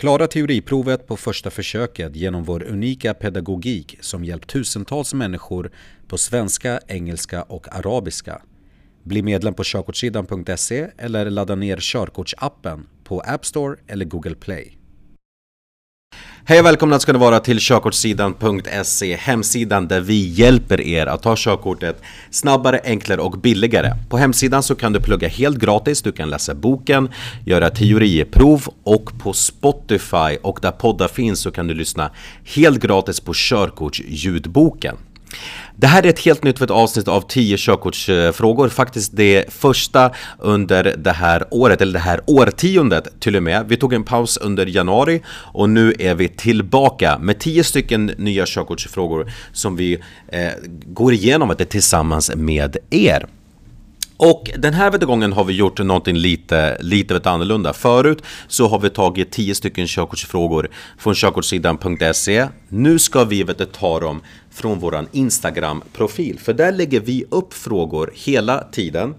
Klara teoriprovet på första försöket genom vår unika pedagogik som hjälpt tusentals människor på svenska, engelska och arabiska. Bli medlem på körkortssidan.se eller ladda ner körkortsappen på App Store eller Google Play. Hej och välkomna ska ni vara till körkortssidan.se Hemsidan där vi hjälper er att ta körkortet snabbare, enklare och billigare. På hemsidan så kan du plugga helt gratis, du kan läsa boken, göra teoriprov och på Spotify och där poddar finns så kan du lyssna helt gratis på körkortsljudboken. Det här är ett helt nytt avsnitt av 10 körkortsfrågor, faktiskt det första under det här året, eller det här årtiondet till och med. Vi tog en paus under januari och nu är vi tillbaka med 10 stycken nya körkortsfrågor som vi eh, går igenom tillsammans med er. Och den här gången har vi gjort någonting lite, lite vet, annorlunda. Förut så har vi tagit 10 stycken körkortsfrågor från körkortssidan.se. Nu ska vi vet, ta dem från våran Instagram-profil. För där lägger vi upp frågor hela tiden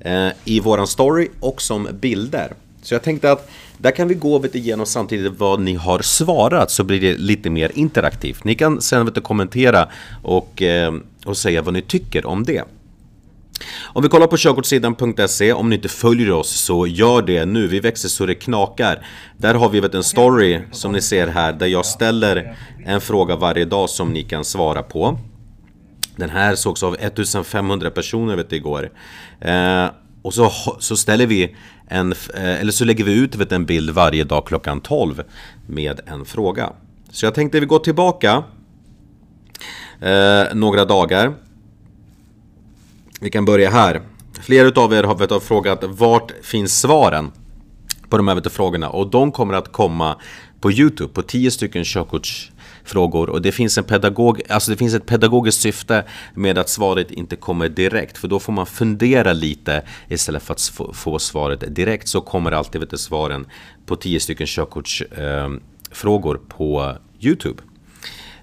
eh, i våran story och som bilder. Så jag tänkte att där kan vi gå vet, igenom samtidigt vad ni har svarat så blir det lite mer interaktivt. Ni kan sen vet, kommentera och, eh, och säga vad ni tycker om det. Om vi kollar på körkortssidan.se, om ni inte följer oss så gör det nu. Vi växer så det knakar. Där har vi vet, en story som ni ser här där jag ställer en fråga varje dag som ni kan svara på. Den här sågs av 1500 personer vet igår. Eh, och så, så ställer vi en, eh, eller så lägger vi ut vet, en bild varje dag klockan 12 med en fråga. Så jag tänkte vi går tillbaka eh, några dagar. Vi kan börja här. Flera av er har vet, frågat vart finns svaren på de här vet, frågorna och de kommer att komma på Youtube på 10 stycken körkortsfrågor och det finns, en pedagog, alltså det finns ett pedagogiskt syfte med att svaret inte kommer direkt för då får man fundera lite istället för att få, få svaret direkt så kommer alltid vet, svaren på 10 stycken körkortsfrågor eh, på Youtube.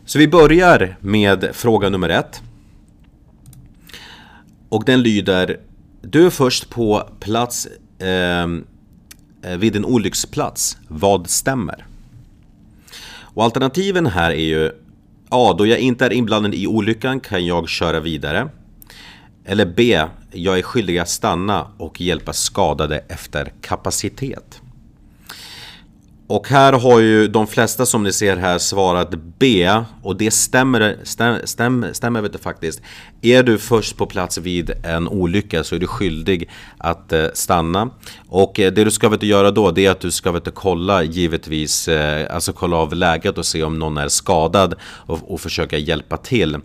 Så vi börjar med fråga nummer ett. Och den lyder Du är först på plats ehm, eh, vid en olycksplats. Vad stämmer? Och alternativen här är ju A. Då jag inte är inblandad i olyckan kan jag köra vidare. Eller B. Jag är skyldig att stanna och hjälpa skadade efter kapacitet. Och här har ju de flesta som ni ser här svarat B och det stämmer, stäm, stäm, stämmer vet du faktiskt. Är du först på plats vid en olycka så är du skyldig att eh, stanna. Och eh, det du ska vet du, göra då det är att du ska vet du, kolla givetvis, eh, alltså kolla av läget och se om någon är skadad och, och försöka hjälpa till.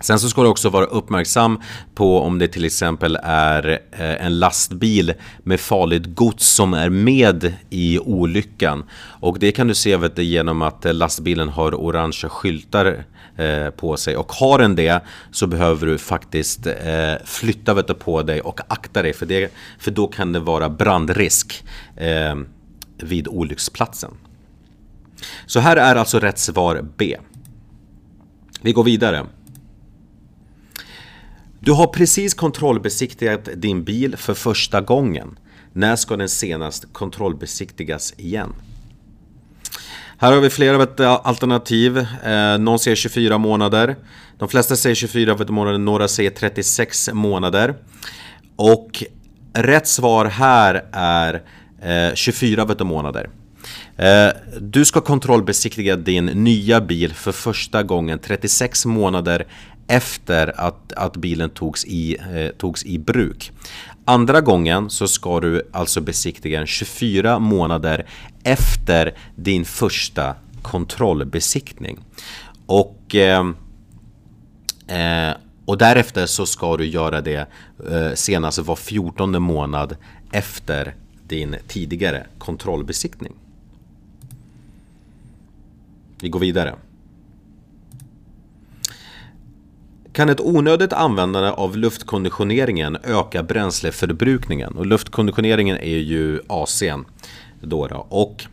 Sen så ska du också vara uppmärksam på om det till exempel är eh, en lastbil med farligt gods som är med i olyckan. Och det kan du se vet du, genom att lastbilen har orangea skyltar eh, på sig. Och har den det så behöver du faktiskt eh, flytta vet du, på dig och akta dig för, det, för då kan det vara brandrisk vid olycksplatsen. Så här är alltså rätt svar B. Vi går vidare. Du har precis kontrollbesiktigat din bil för första gången. När ska den senast kontrollbesiktigas igen? Här har vi flera eh, alternativ. Eh, någon säger 24 månader. De flesta säger 24 månader, några säger 36 månader. Och rätt svar här är eh, 24 månader. Du ska kontrollbesiktiga din nya bil för första gången 36 månader efter att, att bilen togs i, eh, togs i bruk. Andra gången så ska du alltså besiktiga den 24 månader efter din första kontrollbesiktning. Och, eh, eh, och därefter så ska du göra det eh, senast var 14 månad efter din tidigare kontrollbesiktning. Vi går vidare. Kan ett onödigt användande av luftkonditioneringen öka bränsleförbrukningen? Och luftkonditioneringen är ju AC'n. Då, då Och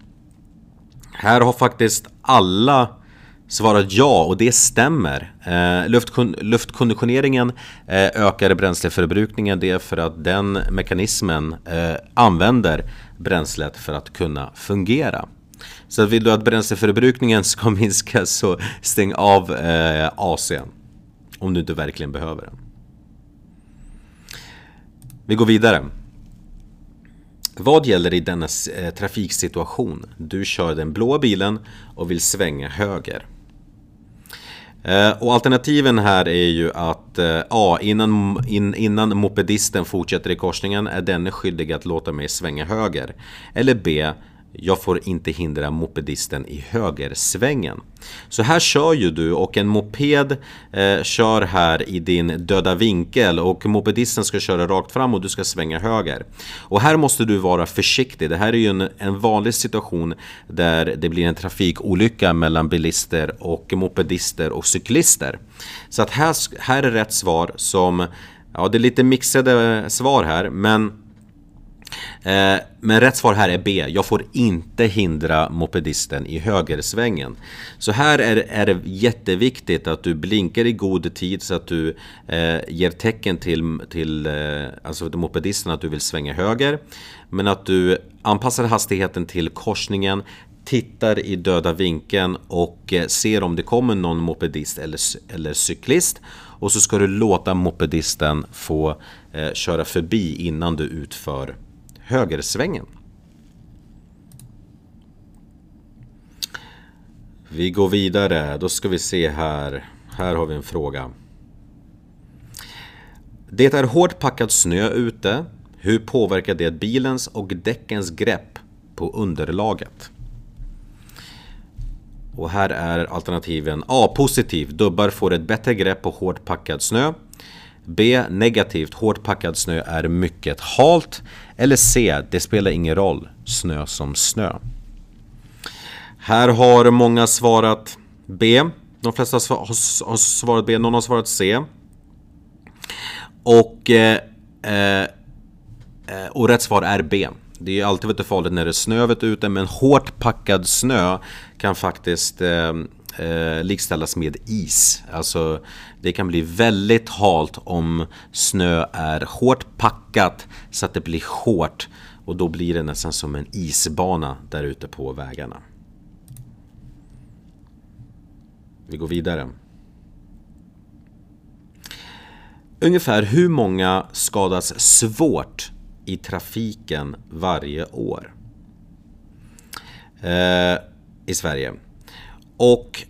här har faktiskt alla svarat ja och det stämmer. Eh, luftkon luftkonditioneringen eh, ökar bränsleförbrukningen. Det är för att den mekanismen eh, använder bränslet för att kunna fungera. Så vill du att bränsleförbrukningen ska minska så stäng av eh, AC'n. Om du inte verkligen behöver den. Vi går vidare. Vad gäller i denna eh, trafiksituation? Du kör den blåa bilen och vill svänga höger. Eh, och alternativen här är ju att eh, A. Innan, in, innan mopedisten fortsätter i korsningen är denne skyldig att låta mig svänga höger. Eller B. Jag får inte hindra mopedisten i högersvängen. Så här kör ju du och en moped eh, kör här i din döda vinkel och mopedisten ska köra rakt fram och du ska svänga höger. Och här måste du vara försiktig. Det här är ju en, en vanlig situation där det blir en trafikolycka mellan bilister och mopedister och cyklister. Så att här, här är rätt svar som, ja det är lite mixade eh, svar här men Eh, men rätt svar här är B. Jag får inte hindra mopedisten i högersvängen. Så här är, är det jätteviktigt att du blinkar i god tid så att du eh, ger tecken till, till eh, alltså till mopedisten att du vill svänga höger. Men att du anpassar hastigheten till korsningen tittar i döda vinkeln och eh, ser om det kommer någon mopedist eller, eller cyklist. Och så ska du låta mopedisten få eh, köra förbi innan du utför högersvängen. Vi går vidare, då ska vi se här. Här har vi en fråga. Det är hårt packad snö ute. Hur påverkar det bilens och däckens grepp på underlaget? Och här är alternativen A. Positiv. Dubbar får ett bättre grepp på hårt packad snö. B. Negativt. Hårt packad snö är mycket halt. Eller C. Det spelar ingen roll. Snö som snö. Här har många svarat B. De flesta har svarat B. Någon har svarat C. Och, eh, eh, eh och rätt svar är B. Det är alltid lite farligt när det är snö ute men hårt packad snö kan faktiskt eh, eh, likställas med is. Alltså det kan bli väldigt halt om snö är hårt packat så att det blir hårt och då blir det nästan som en isbana där ute på vägarna. Vi går vidare. Ungefär hur många skadas svårt i trafiken varje år? Eh, I Sverige. Och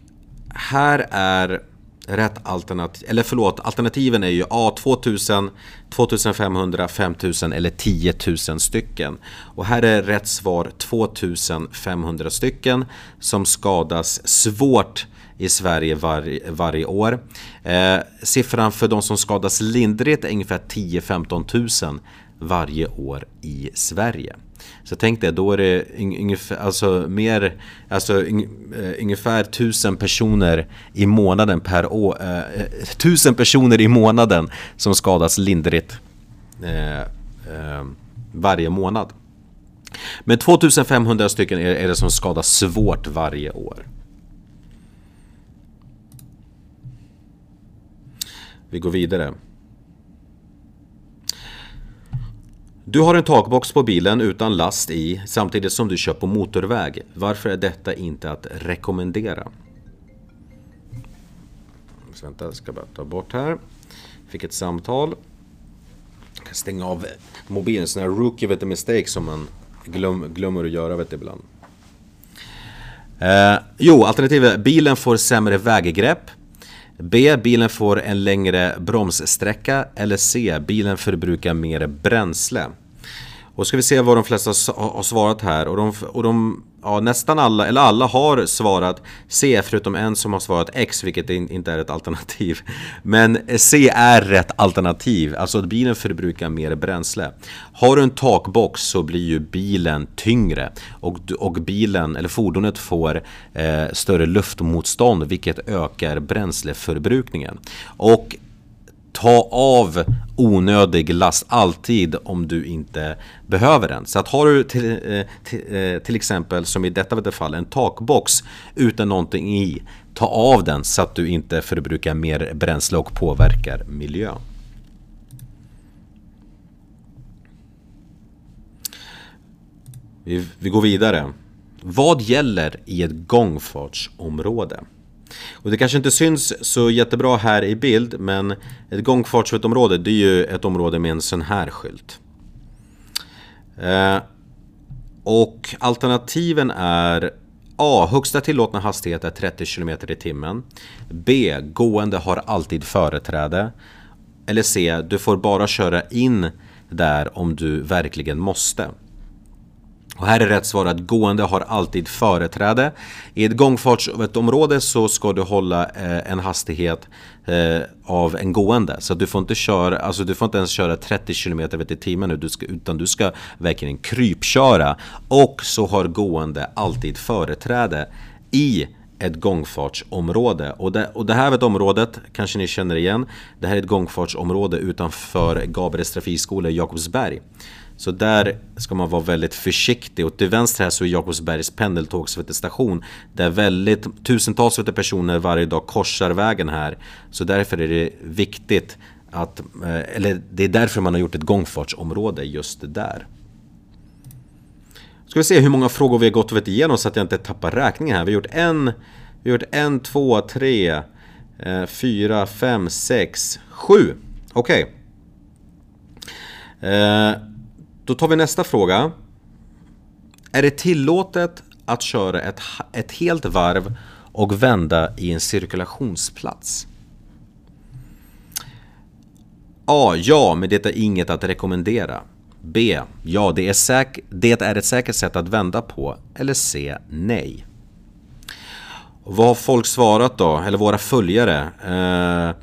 här är rätt alternativ, eller förlåt, alternativen är ju A 2000, 2500, 5000 eller 10 000 stycken. Och här är rätt svar 2500 stycken som skadas svårt i Sverige var, varje år. Eh, siffran för de som skadas lindrigt är ungefär 10-15 000 varje år i Sverige. Så tänk dig, då är det ungefär, alltså mer, alltså uh, eh, ungefär tusen personer i månaden per år, uh, eh, eh, tusen personer i månaden som skadas lindrigt uh, varje månad. Men 2500 stycken är, är det som skadas svårt varje år. Vi går vidare. Du har en takbox på bilen utan last i samtidigt som du kör på motorväg. Varför är detta inte att rekommendera? Så vänta, jag ska bara ta bort här. Fick ett samtal. Jag kan stänga av mobilen, sån här rookie vet mistake som man glöm, glömmer att göra vet ibland. Eh, jo, alternativet bilen får sämre väggrepp. B. Bilen får en längre bromssträcka. Eller C. Bilen förbrukar mer bränsle. Och ska vi se vad de flesta har svarat här och de, och de ja, nästan alla, eller alla har svarat C förutom en som har svarat X vilket inte är ett alternativ. Men C är rätt alternativ, alltså att bilen förbrukar mer bränsle. Har du en takbox så blir ju bilen tyngre och, och bilen, eller fordonet får eh, större luftmotstånd vilket ökar bränsleförbrukningen. Och ta av onödig last alltid om du inte behöver den. Så att har du till, eh, till, eh, till exempel som i detta fall en takbox utan någonting i, ta av den så att du inte förbrukar mer bränsle och påverkar miljön. Vi, vi går vidare. Vad gäller i ett gångfartsområde? Och det kanske inte syns så jättebra här i bild men ett gångfartsområde det är ju ett område med en sån här skylt. Eh, och alternativen är A. Högsta tillåtna hastighet är 30 km i timmen. B. Gående har alltid företräde. Eller C. Du får bara köra in där om du verkligen måste. Och här är rätt svar att gående har alltid företräde. I ett gångfartsområde så ska du hålla eh, en hastighet eh, av en gående. Så du får inte köra, alltså du får inte ens köra 30 km i timmen nu, utan du ska verkligen krypköra. Och så har gående alltid företräde i ett gångfartsområde. Och det, och det här vet området kanske ni känner igen. Det här är ett gångfartsområde utanför Gabriels trafikskola i Jakobsberg. Så där ska man vara väldigt försiktig och till vänster här så är Jakobsbergs pendeltågsstation där väldigt tusentals personer varje dag korsar vägen här. Så därför är det viktigt att, eh, eller det är därför man har gjort ett gångfartsområde just där. Ska vi se hur många frågor vi har gått och igenom så att jag inte tappar räkningen här. Vi har gjort en, vi har gjort en, två, tre, eh, fyra, fem, sex, sju. Okej. Okay. Eh, då tar vi nästa fråga. Är det tillåtet att köra ett, ett helt varv och vända i en cirkulationsplats? A. Ja, men det är inget att rekommendera. B. Ja, det är, säk det är ett säkert sätt att vända på. Eller C. Nej. Vad har folk svarat då? Eller våra följare? Eh,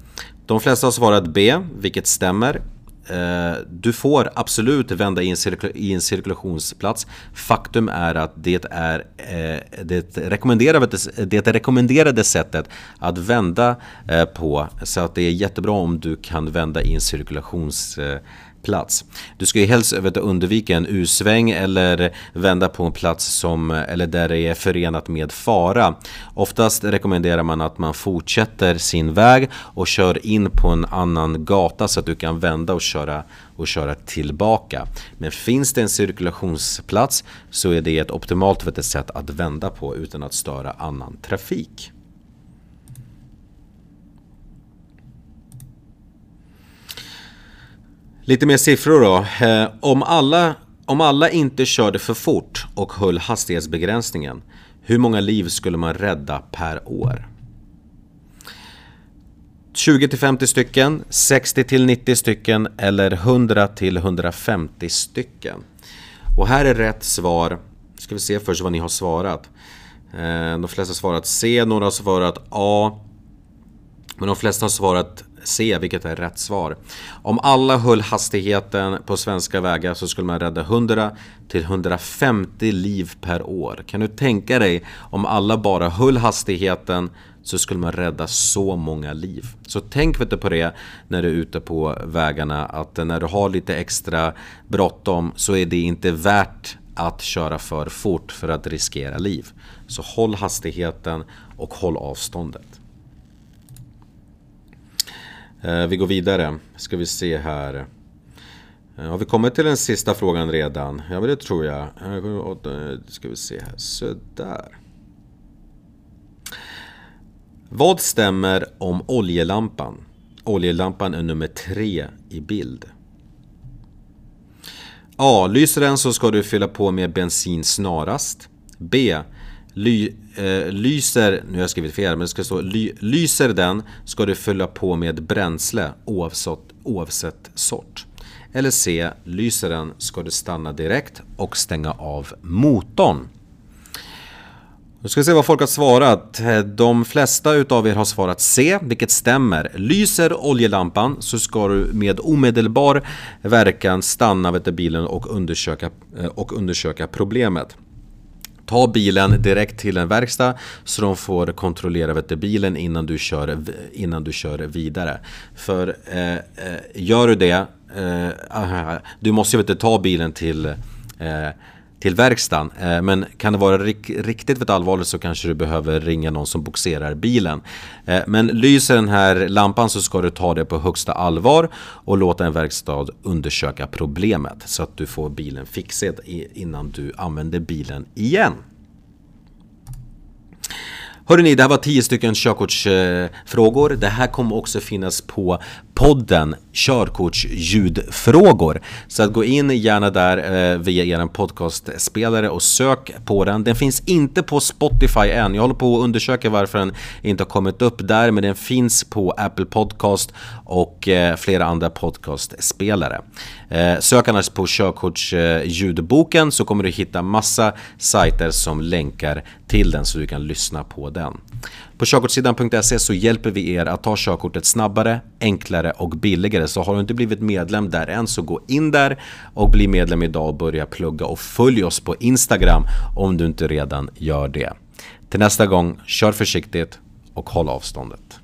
de flesta har svarat B, vilket stämmer. Eh, du får absolut vända i en, i en cirkulationsplats. Faktum är att det är eh, det rekommenderade, det rekommenderade sättet att vända eh, på. Så att det är jättebra om du kan vända i en cirkulationsplats eh, plats. Du ska ju helst vet, undvika en U-sväng eller vända på en plats som, eller där det är förenat med fara. Oftast rekommenderar man att man fortsätter sin väg och kör in på en annan gata så att du kan vända och köra, och köra tillbaka. Men finns det en cirkulationsplats så är det ett optimalt sätt att vända på utan att störa annan trafik. Lite mer siffror då. Eh, om alla, om alla inte körde för fort och höll hastighetsbegränsningen, hur många liv skulle man rädda per år? 20 50 stycken, 60 90 stycken eller 100 150 stycken. Och här är rätt svar. Ska vi se först vad ni har svarat. Eh, de flesta har svarat C, några har svarat A. Men de flesta har svarat C, vilket är rätt svar. Om alla höll hastigheten på svenska vägar så skulle man rädda 100 till 150 liv per år. Kan du tänka dig om alla bara höll hastigheten så skulle man rädda så många liv. Så tänk vet på det när du är ute på vägarna att när du har lite extra bråttom så är det inte värt att köra för fort för att riskera liv. Så håll hastigheten och håll avståndet. Eh, vi går vidare. Ska vi se här. Eh, har vi kommit till den sista frågan redan? Ja, men det tror jag. Eh, ska vi se här. Sådär. Vad stämmer om oljelampan? Oljelampan är nummer tre i bild. A. Lyser den så ska du fylla på med bensin snarast. B. Ly, eh, lyser, nu har jag skrivit fel, men det ska stå ly, lyser den ska du fylla på med bränsle oavsett, oavsett sort. Eller C. Lyser den ska du stanna direkt och stänga av motorn. Nu ska vi se vad folk har svarat. Eh, de flesta utav er har svarat C, vilket stämmer. Lyser oljelampan så ska du med omedelbar verkan stanna vid bilen och undersöka, eh, och undersöka problemet. Ta bilen direkt till en verkstad så de får kontrollera vet bilen innan du kör, innan du kör vidare. För eh, eh gör du det, eh, du måste ju ta bilen till eh, till verkstaden. Eh, men kan det vara riktigt allvarligt så kanske du behöver ringa någon som boxerar bilen. Eh, men lyser den här lampan så ska du ta det på högsta allvar och låta en verkstad undersöka problemet så att du får bilen fixad innan du använder bilen igen. Hörrni, det här var 10 stycken körkortsfrågor. Det här kommer också finnas på podden Körkortsljudfrågor. Så att gå in gärna där eh, via er podcastspelare och sök på den. Den finns inte på Spotify än. Jag håller på att undersöka varför den inte har kommit upp där, men den finns på Apple Podcast och eh, flera andra podcastspelare. Eh, sök annars på körkortsljudboken så kommer du hitta massa sajter som länkar till den så du kan lyssna på den den. På körkortssidan.se så hjälper vi er att ta körkortet snabbare, enklare och billigare. Så har du inte blivit medlem där än så gå in där och bli medlem idag och börja plugga och följ oss på Instagram om du inte redan gör det. Till nästa gång, kör försiktigt och håll avståndet.